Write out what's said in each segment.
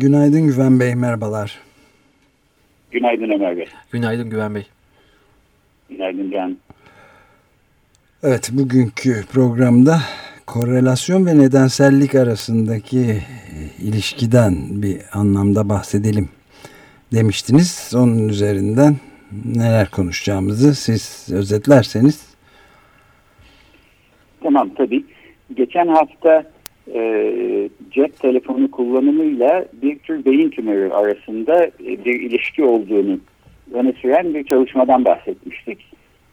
Günaydın Güven Bey, merhabalar. Günaydın Ömer Bey. Günaydın Güven Bey. Günaydın Can. Evet, bugünkü programda korelasyon ve nedensellik arasındaki ilişkiden bir anlamda bahsedelim demiştiniz. Onun üzerinden neler konuşacağımızı siz özetlerseniz. Tamam tabii. Geçen hafta e, cep telefonu kullanımıyla bir tür beyin tümörü arasında e, bir ilişki olduğunu öne süren bir çalışmadan bahsetmiştik.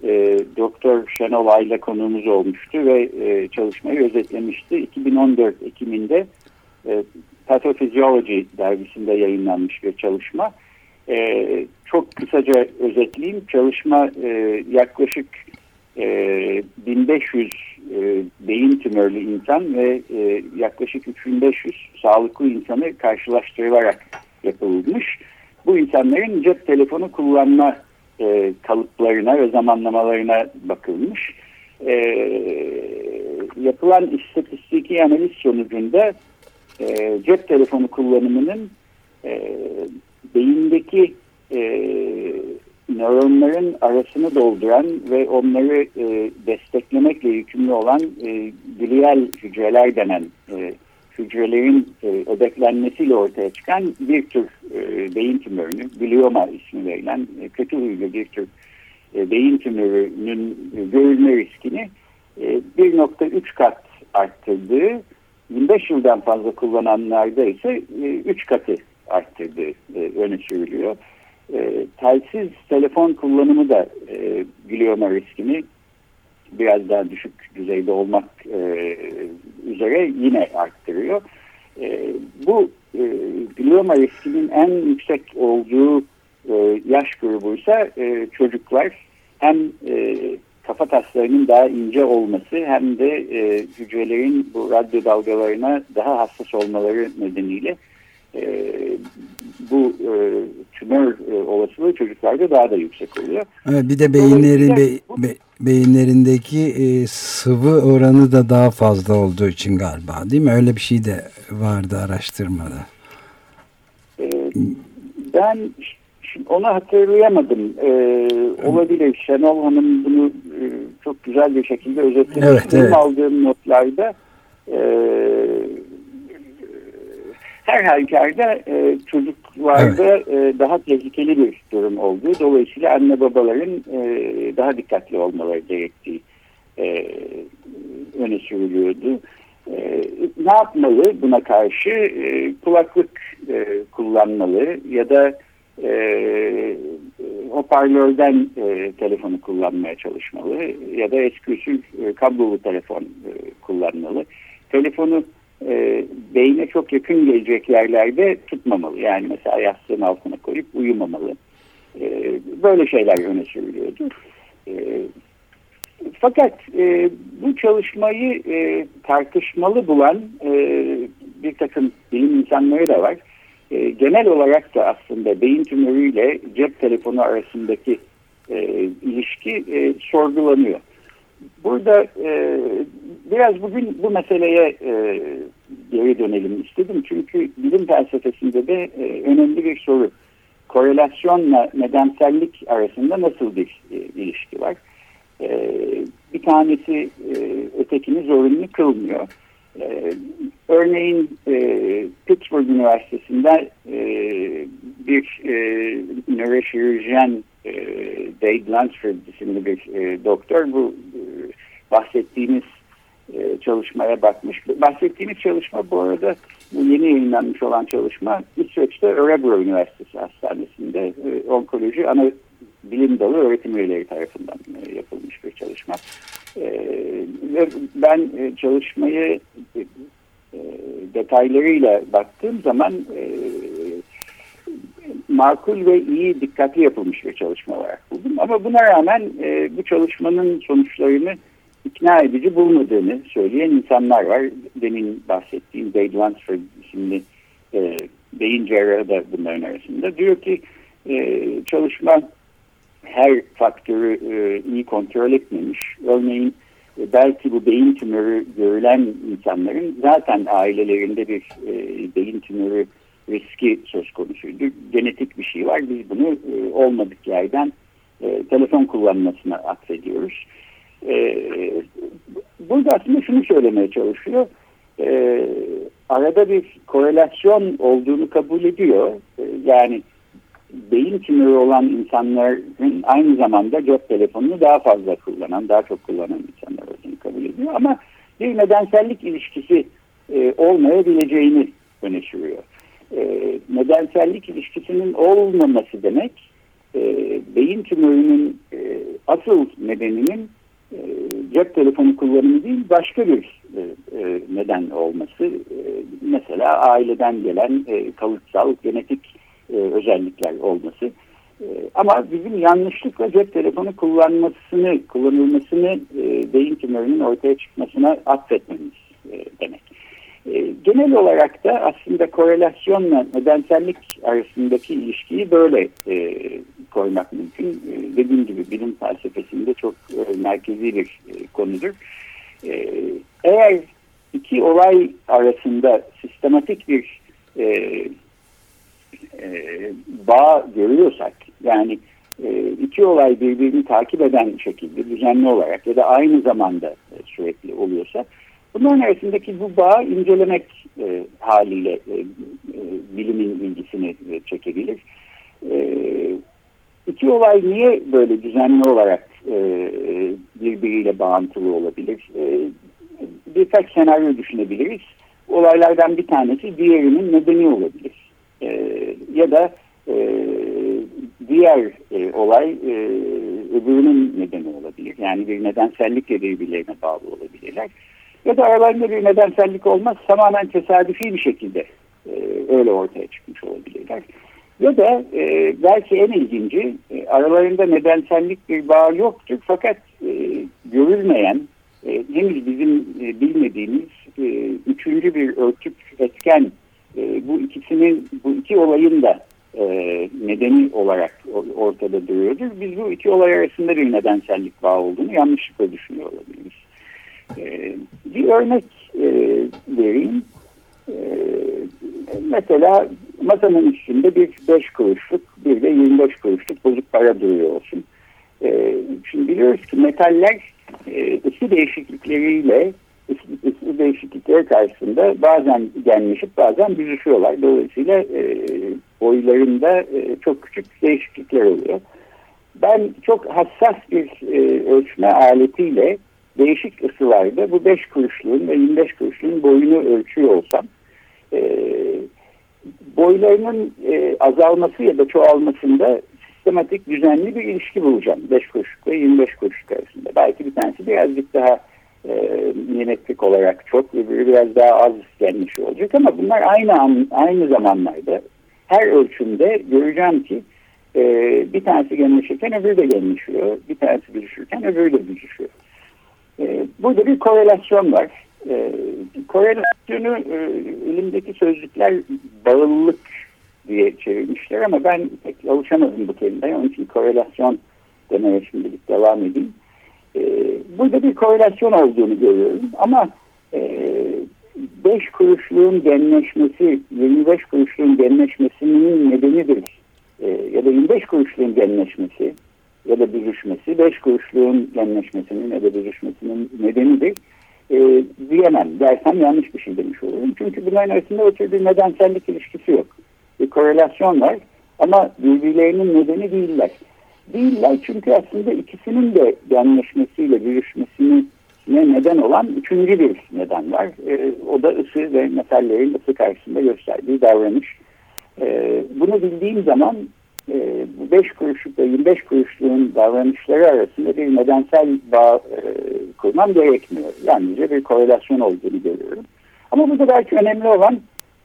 E, Doktor Şenol Ayla konuğumuz olmuştu ve e, çalışmayı özetlemişti. 2014 Ekim'inde e, Pathophysiology dergisinde yayınlanmış bir çalışma. E, çok kısaca özetleyeyim. Çalışma e, yaklaşık e, 1500 e, beyin tümörlü insan ve e, yaklaşık 3500 sağlıklı insanı karşılaştırılarak yapılmış. Bu insanların cep telefonu kullanma e, kalıplarına ve zamanlamalarına bakılmış. E, yapılan istatistiki analiz sonucunda e, cep telefonu kullanımının e, beyindeki e, nöronların arasını dolduran ve onları e, desteklemekle yükümlü olan e, glial hücreler denen e, hücrelerin e, ödeklenmesiyle ortaya çıkan bir tür e, beyin tümörünü, glioma ismi verilen e, kötü huylu bir tür e, beyin tümörünün e, görülme riskini e, 1.3 kat arttırdığı, 25 yıldan fazla kullananlarda ise e, 3 katı arttırdığı e, öne sürülüyor. E, telsiz telefon kullanımı da e, glioma riskini biraz daha düşük düzeyde olmak e, üzere yine arttırıyor. E, bu e, glioma riskinin en yüksek olduğu e, yaş grubu ise e, çocuklar hem e, kafa taslarının daha ince olması hem de e, hücrelerin bu radyo dalgalarına daha hassas olmaları nedeniyle e, bu e, tümör e, olasılığı çocuklarda daha da yüksek oluyor. Evet, bir de beyinleri, be, be, beyinlerindeki e, sıvı oranı da daha fazla olduğu için galiba değil mi? Öyle bir şey de vardı araştırmada. E, ben şimdi onu hatırlayamadım. E, olabilir. Şenol Hanım bunu e, çok güzel bir şekilde özetlemiş. Evet, evet. aldığım notlarda e, her halükarda e, çocuklarda e, daha tehlikeli bir durum olduğu dolayısıyla anne babaların e, daha dikkatli olmaları gerektiği e, öne sürülüyordu. E, ne yapmalı buna karşı? E, kulaklık e, kullanmalı ya da e, hoparlörden e, telefonu kullanmaya çalışmalı ya da eski usul e, kablolu telefon e, kullanmalı. Telefonu e, beyne çok yakın gelecek yerlerde tutmamalı. Yani mesela yastığın altına koyup uyumamalı. E, böyle şeyler öne sürülüyordu. E, fakat e, bu çalışmayı e, tartışmalı bulan e, bir takım bilim insanları da var. E, genel olarak da aslında beyin tümörüyle cep telefonu arasındaki e, ilişki e, sorgulanıyor. Burada e, biraz bugün bu meseleye e, geri dönelim istedim. Çünkü bilim felsefesinde de e, önemli bir soru. Korelasyonla nedensellik arasında nasıl bir e, ilişki var? E, bir tanesi e, ötekini zorunlu kılmıyor. E, örneğin e, Pittsburgh Üniversitesi'nde e, bir e, nöroşirurjen e, Dave Lansford isimli bir e, doktor bu e, bahsettiğimiz e, çalışmaya bakmış. Bahsettiğimiz çalışma bu arada bu yeni yayınlanmış olan çalışma İsveç'te Örebro Üniversitesi Hastanesi'nde e, onkoloji ana bilim dalı öğretim üyeleri tarafından e, yapılmış bir çalışma. E, ve ben e, çalışmayı e, detaylarıyla baktığım zaman e, makul ve iyi dikkatli yapılmış bir çalışma olarak buldum. Ama buna rağmen e, bu çalışmanın sonuçlarını ikna edici bulmadığını söyleyen insanlar var. Demin bahsettiğim Dave Lunsford isimli e, beyin cerrahı da bunların arasında. Diyor ki e, çalışma her faktörü e, iyi kontrol etmemiş. Örneğin e, belki bu beyin tümörü görülen insanların zaten ailelerinde bir e, beyin tümörü riski söz konusuydu. Genetik bir şey var. Biz bunu e, olmadık yerden e, telefon kullanmasına atfediyoruz. E, burada aslında şunu söylemeye çalışıyor. E, arada bir korelasyon olduğunu kabul ediyor. E, yani beyin tümörü olan insanların aynı zamanda cep telefonunu daha fazla kullanan, daha çok kullanan insanlar olduğunu kabul ediyor. Ama bir nedensellik ilişkisi e, olmayabileceğini öne sürüyor. E, nedensellik ilişkisinin olmaması demek, e, beyin tümörünün e, asıl nedeninin e, cep telefonu kullanımı değil, başka bir e, e, neden olması. E, mesela aileden gelen e, kalıtsal, genetik e, özellikler olması. E, ama bizim yanlışlıkla cep telefonu kullanmasını, kullanılmasını e, beyin tümörünün ortaya çıkmasına atfetmemiz e, demek. E, genel olarak da aslında korelasyonla nedensellik arasındaki ilişkiyi böyle e, koymak mümkün. E, dediğim gibi bilim felsefesinde çok e, merkezi bir e, konudur. E, eğer iki olay arasında sistematik bir e, e, bağ görüyorsak yani e, iki olay birbirini takip eden şekilde düzenli olarak ya da aynı zamanda e, sürekli oluyorsa bunların arasındaki bu bağı incelemek e, haliyle e, e, bilimin ilgisini e, çekebilir. E, iki olay niye böyle düzenli olarak e, birbiriyle bağıntılı olabilir? E, birkaç senaryo düşünebiliriz. Olaylardan bir tanesi diğerinin nedeni olabilir e, ya da e, diğer e, olay e, öbürünün nedeni olabilir. Yani bir nedensellikle birbirlerine bağlı olabilirler. Ya da aralarında bir nedensellik olmaz. Tamamen tesadüfi bir şekilde e, öyle ortaya çıkmış olabilirler. Ya da e, belki en ilginci e, aralarında nedensellik bir bağ yoktur. Fakat e, görülmeyen, e, henüz bizim e, bilmediğimiz e, üçüncü bir örtük etken e, bu ikisinin bu iki olayın da e, nedeni olarak ortada duruyordur. Biz bu iki olay arasında bir nedensellik bağı olduğunu yanlışlıkla düşünüyor olabiliriz. E, bir örnek e, vereyim. E, mesela masanın üstünde bir 5 kuruşluk bir de 25 kuruşluk bozuk para duruyor olsun. E, şimdi biliyoruz ki metaller e, ısı değişiklikleriyle ısı değişiklikleri karşısında bazen genleşip bazen büzüşüyorlar. Dolayısıyla e, boylarında e, çok küçük değişiklikler oluyor. Ben çok hassas bir e, ölçme aletiyle değişik ısılarda bu 5 kuruşluğun ve 25 kuruşluğun boyunu ölçüyor olsam e, boylarının e, azalması ya da çoğalmasında sistematik düzenli bir ilişki bulacağım. 5 kuruşluk ve 25 kuruşluk arasında. Belki bir tanesi birazcık daha e, milimetrik olarak çok öbürü biraz daha az gelmiş olacak ama bunlar aynı an, aynı zamanlarda her ölçümde göreceğim ki e, bir tanesi genleşirken öbürü de genleşiyor. Bir tanesi büzüşürken öbürü de büzüşüyor. E, burada bir korelasyon var. E, korelasyonu e, elimdeki sözlükler bağlılık diye çevirmişler ama ben pek alışamadım bu kelimeye. Onun için korelasyon demeye şimdilik devam edeyim. Burada bir korelasyon olduğunu görüyorum ama e, 5 kuruşluğun genleşmesi, 25 kuruşluğun genleşmesinin nedenidir. E, ya da 25 kuruşluğun genleşmesi ya da büzüşmesi, 5 kuruşluğun genleşmesinin ya da büzüşmesinin nedenidir e, diyemem. Dersem yanlış bir şey demiş olurum. Çünkü bunların arasında ötürü bir nedensellik ilişkisi yok. Bir korelasyon var ama birbirlerinin nedeni değiller değiller çünkü aslında ikisinin de genleşmesiyle büyüşmesine neden olan üçüncü bir neden var. E, o da ısı ve metallerin ısı karşısında gösterdiği davranış. E, bunu bildiğim zaman e, 5 kuruşluk ve 25 kuruşluğun davranışları arasında bir nedensel bağ e, kurmam gerekmiyor. Yalnızca bir korelasyon olduğunu görüyorum. Ama burada belki önemli olan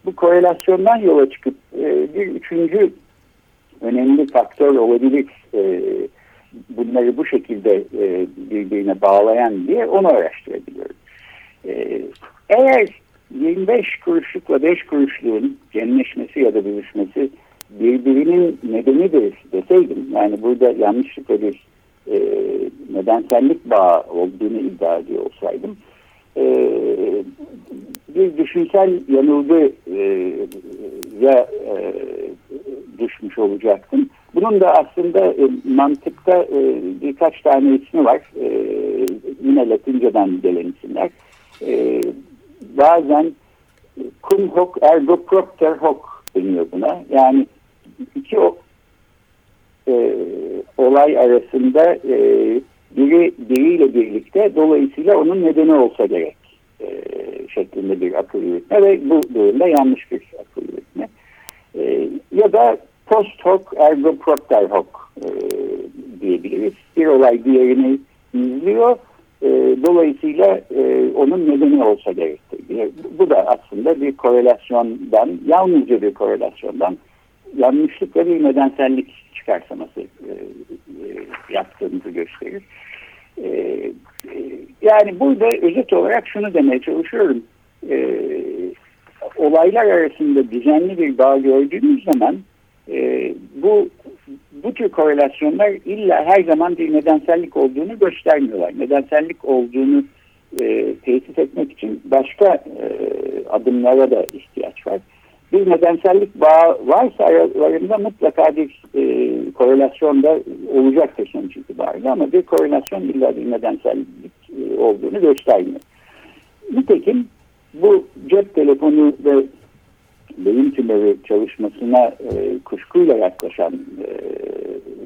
bu korelasyondan yola çıkıp e, bir üçüncü önemli faktör olabilir e, bunları bu şekilde birbirine bağlayan diye onu araştırabiliyorum. Eğer 25 kuruşlukla 5 kuruşluğun genleşmesi ya da büyüşmesi birbirinin nedenidir deseydim yani burada yanlışlıkla bir e, nedensellik bağı olduğunu iddia ediyor olsaydım e, bir düşünsel yanılgı e, ya e, düşmüş olacaktım. Bunun da aslında e, mantıkta e, birkaç tane ismi var. E, yine Latinceden gelen isimler. E, bazen cum hoc ergo propter hoc deniyor buna. Yani iki e, olay arasında e, biri biriyle birlikte dolayısıyla onun nedeni olsa gerek e, şeklinde bir akıl yürütme ve bu durumda yanlış bir akıl yürütme. E, ya da post hoc ergo propter hoc e, diyebiliriz. Bir olay diğerini izliyor. E, dolayısıyla e, onun nedeni olsa gerektiği. Bu da aslında bir korelasyondan, yalnızca bir korelasyondan yanlışlıkla bir nedensellik çıkarsaması e, e, yaptığımızı gösterir. E, e, yani burada özet olarak şunu demeye çalışıyorum. E, olaylar arasında düzenli bir bağ gördüğümüz zaman e, bu bu tür korelasyonlar illa her zaman bir nedensellik olduğunu göstermiyorlar. Nedensellik olduğunu e, tesis etmek için başka e, adımlara da ihtiyaç var. Bir nedensellik bağı varsa aralarında mutlaka bir e, korelasyon da olacaktır sonuç itibariyle ama bir korelasyon illa bir nedensellik e, olduğunu göstermiyor. Nitekim bu cep telefonu ve beyin tümörü çalışmasına e, kuşkuyla yaklaşan e,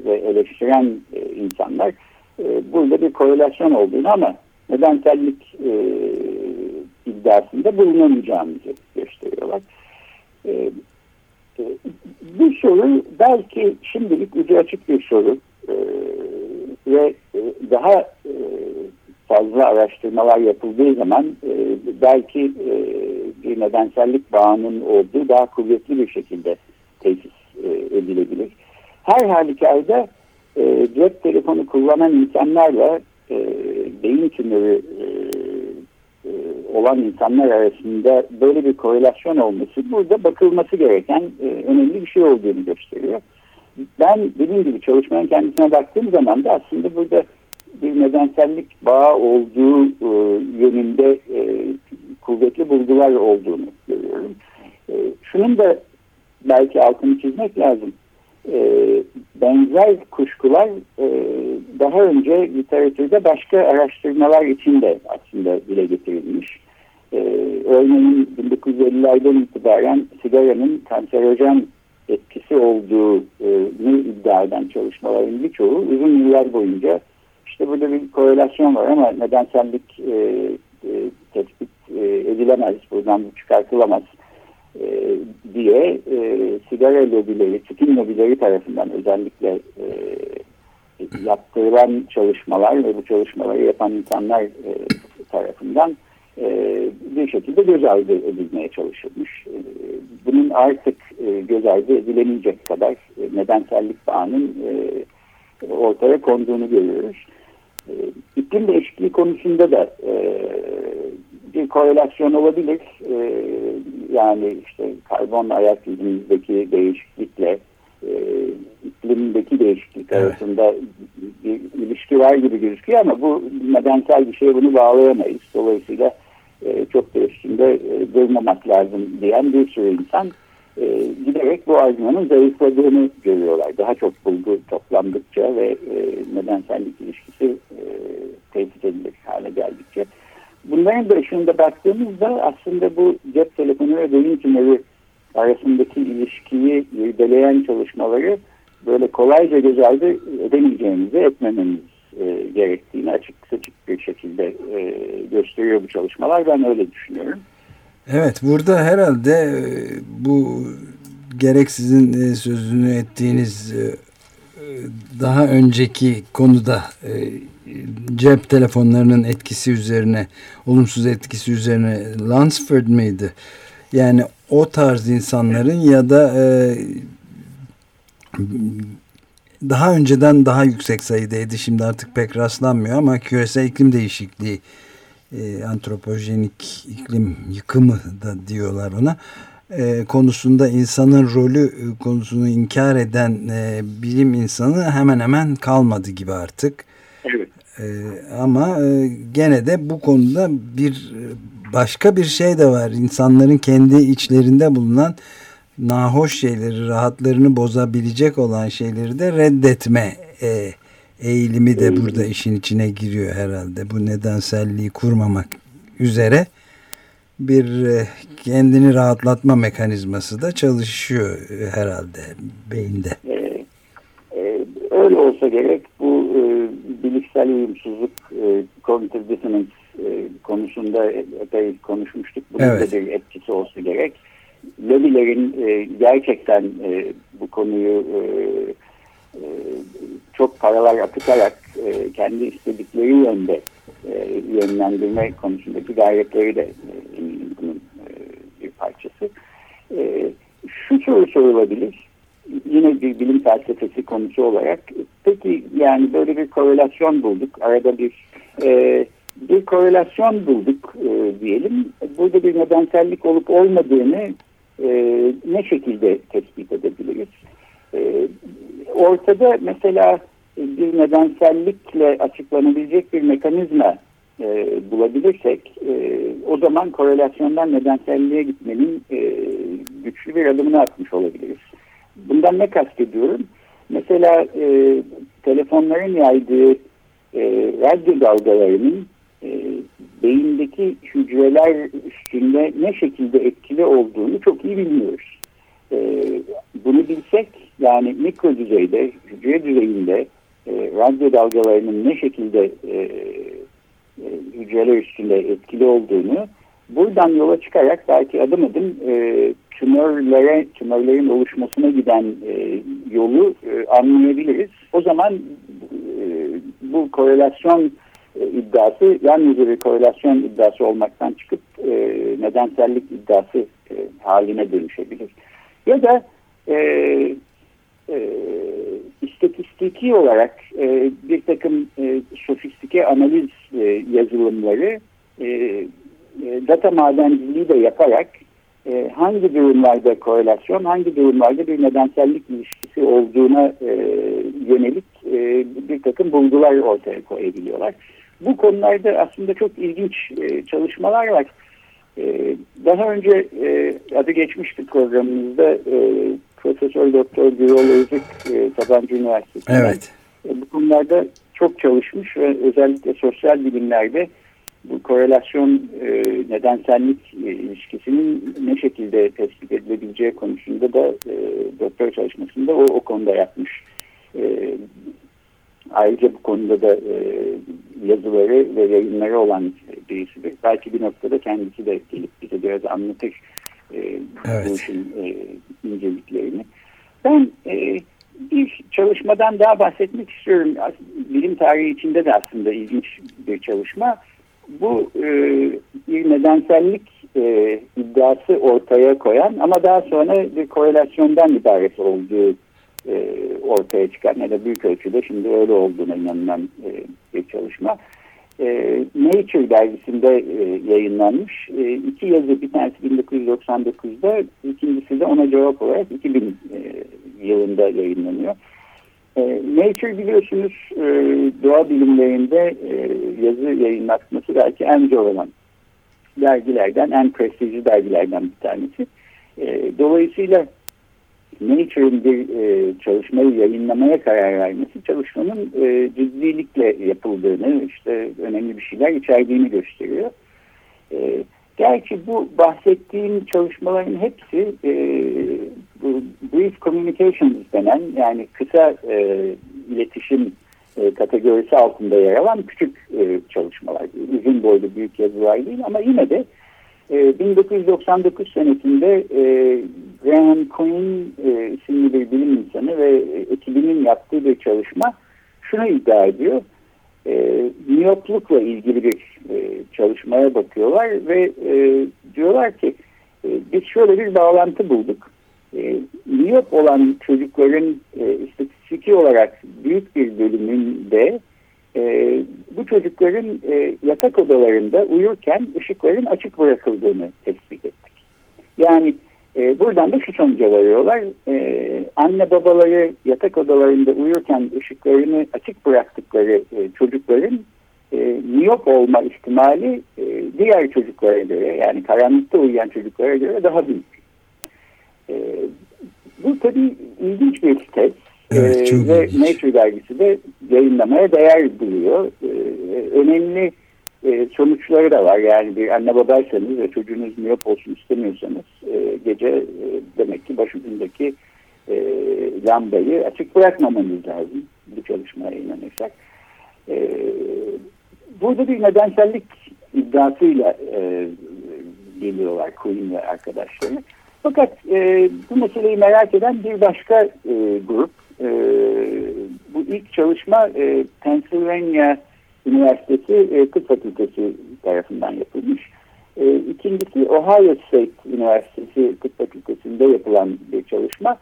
ve eleştiren e, insanlar e, burada bir korelasyon olduğunu ama nedensellik e, iddiasında bulunamayacağımızı gösteriyorlar. E, e, bu soru belki şimdilik ucu açık bir soru e, ve daha e, fazla araştırmalar yapıldığı zaman e, belki e, bir nedensellik bağının olduğu daha kuvvetli bir şekilde tesis e, edilebilir. Her halükarda e, cep telefonu kullanan insanlarla e, beyin tümörü olan insanlar arasında böyle bir korelasyon olması burada bakılması gereken e, önemli bir şey olduğunu gösteriyor. Ben dediğim gibi çalışmanın kendisine baktığım zaman da aslında burada bir nedensellik bağı olduğu e, yönünde e, kuvvetli bulgular olduğunu görüyorum. E, şunun da belki altını çizmek lazım. E, benzer kuşkular e, daha önce literatürde başka araştırmalar için de aslında dile getirilmiş. Örneğin 1950'lerden itibaren sigaranın kanserojen etkisi olduğunu iddia eden çalışmaların birçoğu uzun yıllar boyunca işte burada bir korelasyon var ama nedensellik e, e, tespit e, edilemez, buradan çıkartılamaz e, diye e, sigara lobileri, tütün lobileri tarafından özellikle e, yaptırılan çalışmalar ve bu çalışmaları yapan insanlar e, tarafından bir şekilde göz ardı edilmeye çalışılmış. E, bunun artık e, göz ardı edilemeyecek kadar e, nedensellik bağının e, ortaya konduğunu görüyoruz. E, iklim değişikliği konusunda da e, bir korelasyon olabilir. E, yani işte karbon ayak izimizdeki değişiklikle e, iklimdeki değişiklik evet. arasında bir ilişki var gibi gözüküyor ama bu nedensel bir şeye bunu bağlayamayız. Dolayısıyla e, çok da üstünde e, durmamak lazım diyen bir sürü insan e, giderek bu argümanın zayıfladığını görüyorlar. Daha çok bulgu toplandıkça ve nedensellik ilişkisi tehdit edilir hale geldikçe. Bunların da ışığında baktığımızda aslında bu cep telefonu ve beyin tümörü arasındaki ilişkiyi irdeleyen çalışmaları böyle kolayca göz ardı edemeyeceğimizi etmememiz e, gerektiğini açık seçik bir şekilde e, gösteriyor bu çalışmalar. Ben öyle düşünüyorum. Evet burada herhalde e, bu gerek sizin e, sözünü ettiğiniz e, daha önceki konuda cep telefonlarının etkisi üzerine, olumsuz etkisi üzerine Lansford mıydı? Yani o tarz insanların ya da daha önceden daha yüksek sayıdaydı. Şimdi artık pek rastlanmıyor ama küresel iklim değişikliği e, antropojenik iklim yıkımı da diyorlar ona e, konusunda insanın rolü e, konusunu inkar eden e, bilim insanı hemen hemen kalmadı gibi artık. Evet. E, ama e, gene de bu konuda bir e, başka bir şey de var. İnsanların kendi içlerinde bulunan nahoş şeyleri, rahatlarını bozabilecek olan şeyleri de reddetme e, eğilimi de burada işin içine giriyor herhalde. Bu nedenselliği kurmamak üzere bir e, kendini rahatlatma mekanizması da çalışıyor e, herhalde beyinde. Ee, e, öyle olsa gerek bu e, bilişsel uyumsuzluk e, cognitive dissonance e, konusunda epey konuşmuştuk. Bunun evet. da bir etkisi olsa gerek. Lobilerin e, gerçekten e, bu konuyu e, e, çok paralar akıtarak e, kendi istedikleri yönde e, yönlendirme konusundaki gayretleri de e, bunun e, bir parçası. E, şu soru sorulabilir. Yine bir bilim felsefesi konusu olarak. Peki yani böyle bir korelasyon bulduk. Arada bir e, bir korelasyon bulduk e, diyelim. Burada bir nedensellik olup olmadığını e, ne şekilde tespit edebiliriz? E, ortada mesela bir nedensellikle açıklanabilecek bir mekanizma e, bulabilirsek e, o zaman korelasyondan nedenselliğe gitmenin e, güçlü bir adımını atmış olabiliriz. Bundan ne kastediyorum? Mesela e, telefonların yaydığı e, radyo dalgalarının beyindeki hücreler üstünde ne şekilde etkili olduğunu çok iyi bilmiyoruz. E, bunu bilsek yani mikro düzeyde, hücre düzeyinde e, radyo dalgalarının ne şekilde e, e, hücreler üstünde etkili olduğunu buradan yola çıkarak belki adım adım e, tümörlere, tümörlerin oluşmasına giden e, yolu e, anlayabiliriz. O zaman e, bu korelasyon e, iddiası yalnızca bir korelasyon iddiası olmaktan çıkıp e, nedensellik iddiası e, haline dönüşebilir. Ya da e, e, istatistiki olarak e, bir takım e, sofistike analiz e, yazılımları e, e, data madenciliği de yaparak e, hangi durumlarda korelasyon, hangi durumlarda bir nedensellik ilişkisi olduğuna e, yönelik e, bir takım bulgular ortaya koyabiliyorlar. Bu konularda aslında çok ilginç e, çalışmalar var. E, daha önce e, adı geçmişti programımızda e, Profesör Doktor Gürol Özük e, Sabancı Üniversitesi. Evet. E, bu konularda çok çalışmış ve özellikle sosyal bilimlerde bu korelasyon e, nedensellik e, ilişkisinin ne şekilde tespit edilebileceği konusunda da e, doktor çalışmasında o, o konuda yapmış. E, ayrıca bu konuda da e, yazıları ve yayınları olan birisidir. Belki bir noktada kendisi de gelip bize biraz anlatır e, evet. bu işin e, inceliklerini. Ben e, bir çalışmadan daha bahsetmek istiyorum. Bilim tarihi içinde de aslında ilginç bir çalışma. Bu e, bir nedensellik e, iddiası ortaya koyan ama daha sonra bir korelasyondan ibaret olduğu e, ortaya çıkan ya da büyük ölçüde şimdi öyle olduğuna inanılan e, bir çalışma e, Nature dergisinde e, yayınlanmış. E, iki yazı bir tanesi 1999'da ikincisi de ona cevap olarak 2000 e, yılında yayınlanıyor. E, Nature biliyorsunuz e, doğa bilimlerinde e, yazı yayınlatması belki en zor olan dergilerden, en prestijli dergilerden bir tanesi. E, dolayısıyla Nature'ın bir e, çalışmayı yayınlamaya karar vermesi çalışmanın e, ciddilikle yapıldığını, işte önemli bir şeyler içerdiğini gösteriyor. E, gerçi bu bahsettiğim çalışmaların hepsi e, bu brief communications denen yani kısa e, iletişim e, kategorisi altında yer alan küçük e, çalışmalar. Uzun boylu büyük yazılar değil ama yine de 1999 ee, senesinde e, Graham Quinn e, isimli bir bilim insanı ve ekibinin yaptığı bir çalışma şunu iddia ediyor. E, miyoplukla ilgili bir e, çalışmaya bakıyorlar ve e, diyorlar ki e, biz şöyle bir bağlantı bulduk. E, miyop olan çocukların e, istatistiki olarak büyük bir bölümünde e, bu çocukların e, yatak odalarında uyurken ışıkların açık bırakıldığını tespit ettik. Yani e, buradan da şu sonuca varıyorlar. E, anne babaları yatak odalarında uyurken ışıklarını açık bıraktıkları e, çocukların e, miyop olma ihtimali e, diğer çocuklara göre yani karanlıkta uyuyan çocuklara göre daha büyük. E, bu tabii ilginç bir test. Evet, ee, ve Nature dergisi de yayınlamaya değer buluyor. Ee, önemli e, sonuçları da var. Yani bir anne babaysanız ve çocuğunuz miyop olsun istemiyorsanız e, gece e, demek ki başucundaki lambayı açık bırakmamanız lazım bu çalışmaya inanırsak. E, burada bir nedensellik iddiasıyla geliyorlar Queen ve arkadaşları. Fakat e, bu meseleyi merak eden bir başka e, grup e, bu ilk çalışma e, Pennsylvania Üniversitesi e, Tıp Fakültesi tarafından yapılmış. E, ikincisi Ohio State Üniversitesi Tıp Fakültesi'nde yapılan bir çalışma.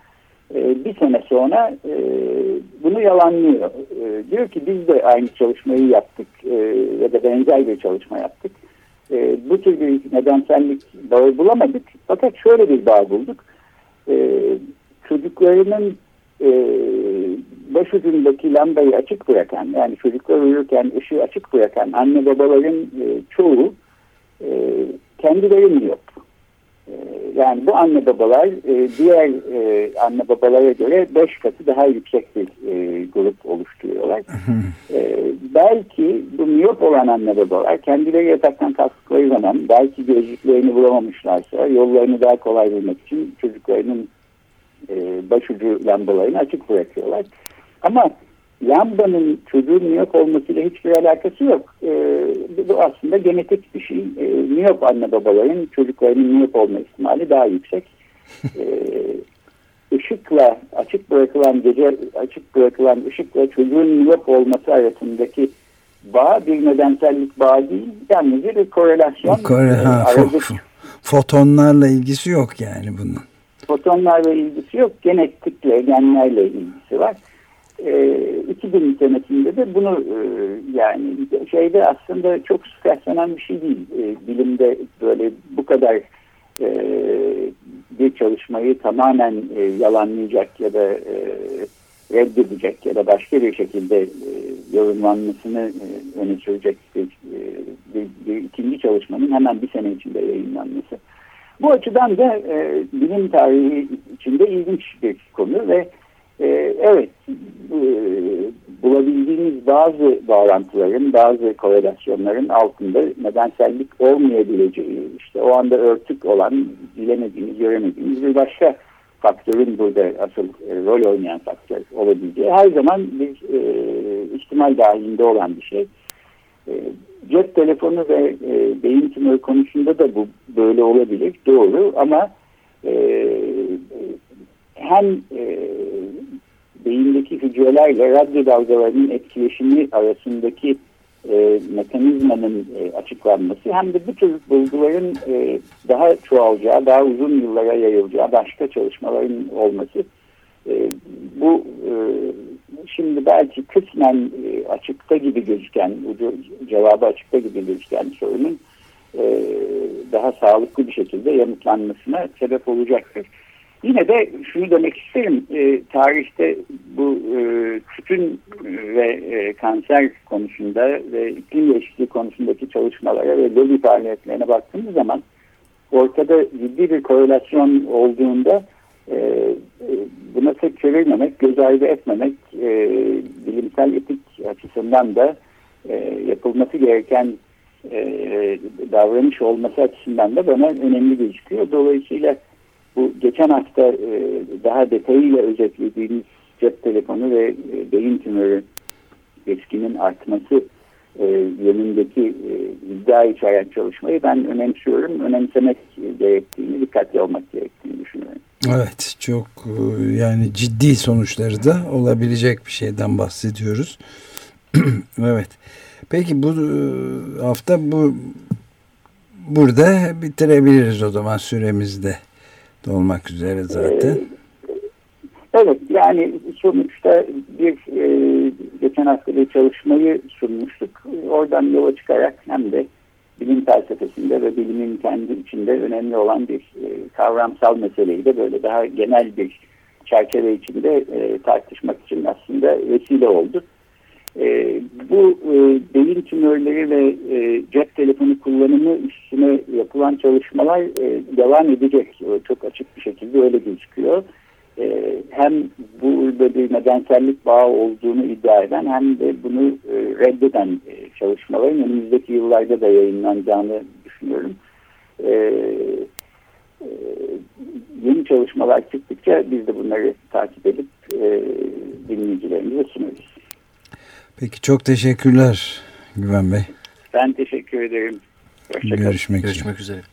E, bir sene sonra e, bunu yalanlıyor. E, diyor ki biz de aynı çalışmayı yaptık e, ya da benzer bir çalışma yaptık. E, bu tür bir nedensellik bağı bulamadık. Fakat şöyle bir bağ bulduk. E, çocuklarının e, başucundaki lambayı açık bırakan yani çocuklar uyurken ışığı açık bırakan anne babaların e, çoğu e, kendileri yok. E, yani bu anne babalar e, diğer e, anne babalara göre beş katı daha yüksek bir e, grup oluşturuyorlar. e, belki bu miyop olan anne babalar kendileri yataktan kalktıkları zaman belki gözlüklerini bulamamışlarsa yollarını daha kolay bulmak için çocuklarının e, başucu lambalarını açık bırakıyorlar. Ama lambanın çocuğun miyop olmasıyla hiçbir alakası yok. E, bu aslında genetik bir şey. E, miyop anne babaların çocuklarının miyop olma ihtimali daha yüksek. E, ışıkla açık bırakılan gece açık bırakılan ışıkla çocuğun miyop olması arasındaki bağ bir nedensellik bağ değil. Yalnızca bir korelasyon. Kore, ha, e, fotonlarla ilgisi yok yani bunun fotonlarla ilgisi yok. Genetikle, genlerle ilgisi var. E, 2000 senesinde de bunu e, yani şeyde aslında çok sıkaslanan bir şey değil. E, bilimde böyle bu kadar e, bir çalışmayı tamamen e, yalanlayacak ya da e, reddedecek ya da başka bir şekilde e, yorumlanmasını e, öne sürecek bir, e, bir, bir ikinci çalışmanın hemen bir sene içinde yayınlanması. Bu açıdan da e, bilim tarihi içinde ilginç bir konu ve e, evet e, bulabildiğimiz bazı bağlantıların, bazı korelasyonların altında nedensellik olmayabileceği, işte o anda örtük olan, bilemediğimiz, göremediğimiz bir başka faktörün burada asıl e, rol oynayan faktör olabileceği her zaman bir e, ihtimal dahilinde olan bir şey. E, cep telefonu ve e, beyin tümörü konusunda da bu böyle olabilir. Doğru ama e, hem e, beyindeki hücrelerle radyo dalgalarının etkileşimi arasındaki e, mekanizmanın e, açıklanması hem de bu tür bulguların e, daha çoğalacağı, daha uzun yıllara yayılacağı başka çalışmaların olması e, bu e, şimdi belki kısmen e, açıkta gibi gözüken, ucu, cevabı açıkta gibi gözüken sorunun e, daha sağlıklı bir şekilde yanıtlanmasına sebep olacaktır. Yine de şunu demek isterim, e, tarihte bu e, tütün ve kanser konusunda ve iklim değişikliği konusundaki çalışmalara ve lobi faaliyetlerine baktığımız zaman ortada ciddi bir korelasyon olduğunda e, e, buna tek çevirmemek, göz ardı etmemek e, bilimsel etik açısından da e, yapılması gereken e, davranış olması açısından da bana önemli gözüküyor. Dolayısıyla bu geçen hafta e, daha detayıyla özetlediğimiz cep telefonu ve e, beyin tümörü riskinin artması e, yönündeki e, iddia içeren çalışmayı ben önemsiyorum. Önemsemek gerektiğini, dikkatli olmak gerektiğini düşünüyorum. Evet çok e, yani ciddi sonuçları da olabilecek bir şeyden bahsediyoruz. evet. Peki bu e, hafta bu burada bitirebiliriz o zaman süremizde dolmak üzere zaten. Ee, evet yani sonuçta bir e, geçen hafta bir çalışmayı sunmuştuk. Oradan yola çıkarak hem de bilim felsefesinde ve bilimin kendi içinde önemli olan bir e, kavramsal meseleyi de böyle daha genel bir çerçeve içinde e, tartışmak için aslında vesile oldu. E, bu e, beyin tümörleri ve e, cep telefonu kullanımı üstüne yapılan çalışmalar e, devam edecek. Çok açık bir şekilde öyle gözüküyor. E, hem burada bir nedensellik bağı olduğunu iddia eden hem de bunu e, reddeden e, çalışmaların önümüzdeki yıllarda da yayınlanacağını düşünüyorum. E, e, yeni çalışmalar çıktıkça biz de bunları takip edip e, dinleyicilerimize sunarız. Peki çok teşekkürler Güven Bey. Ben teşekkür ederim. Hoşçakalın. Görüşmek, Görüşmek üzere. üzere.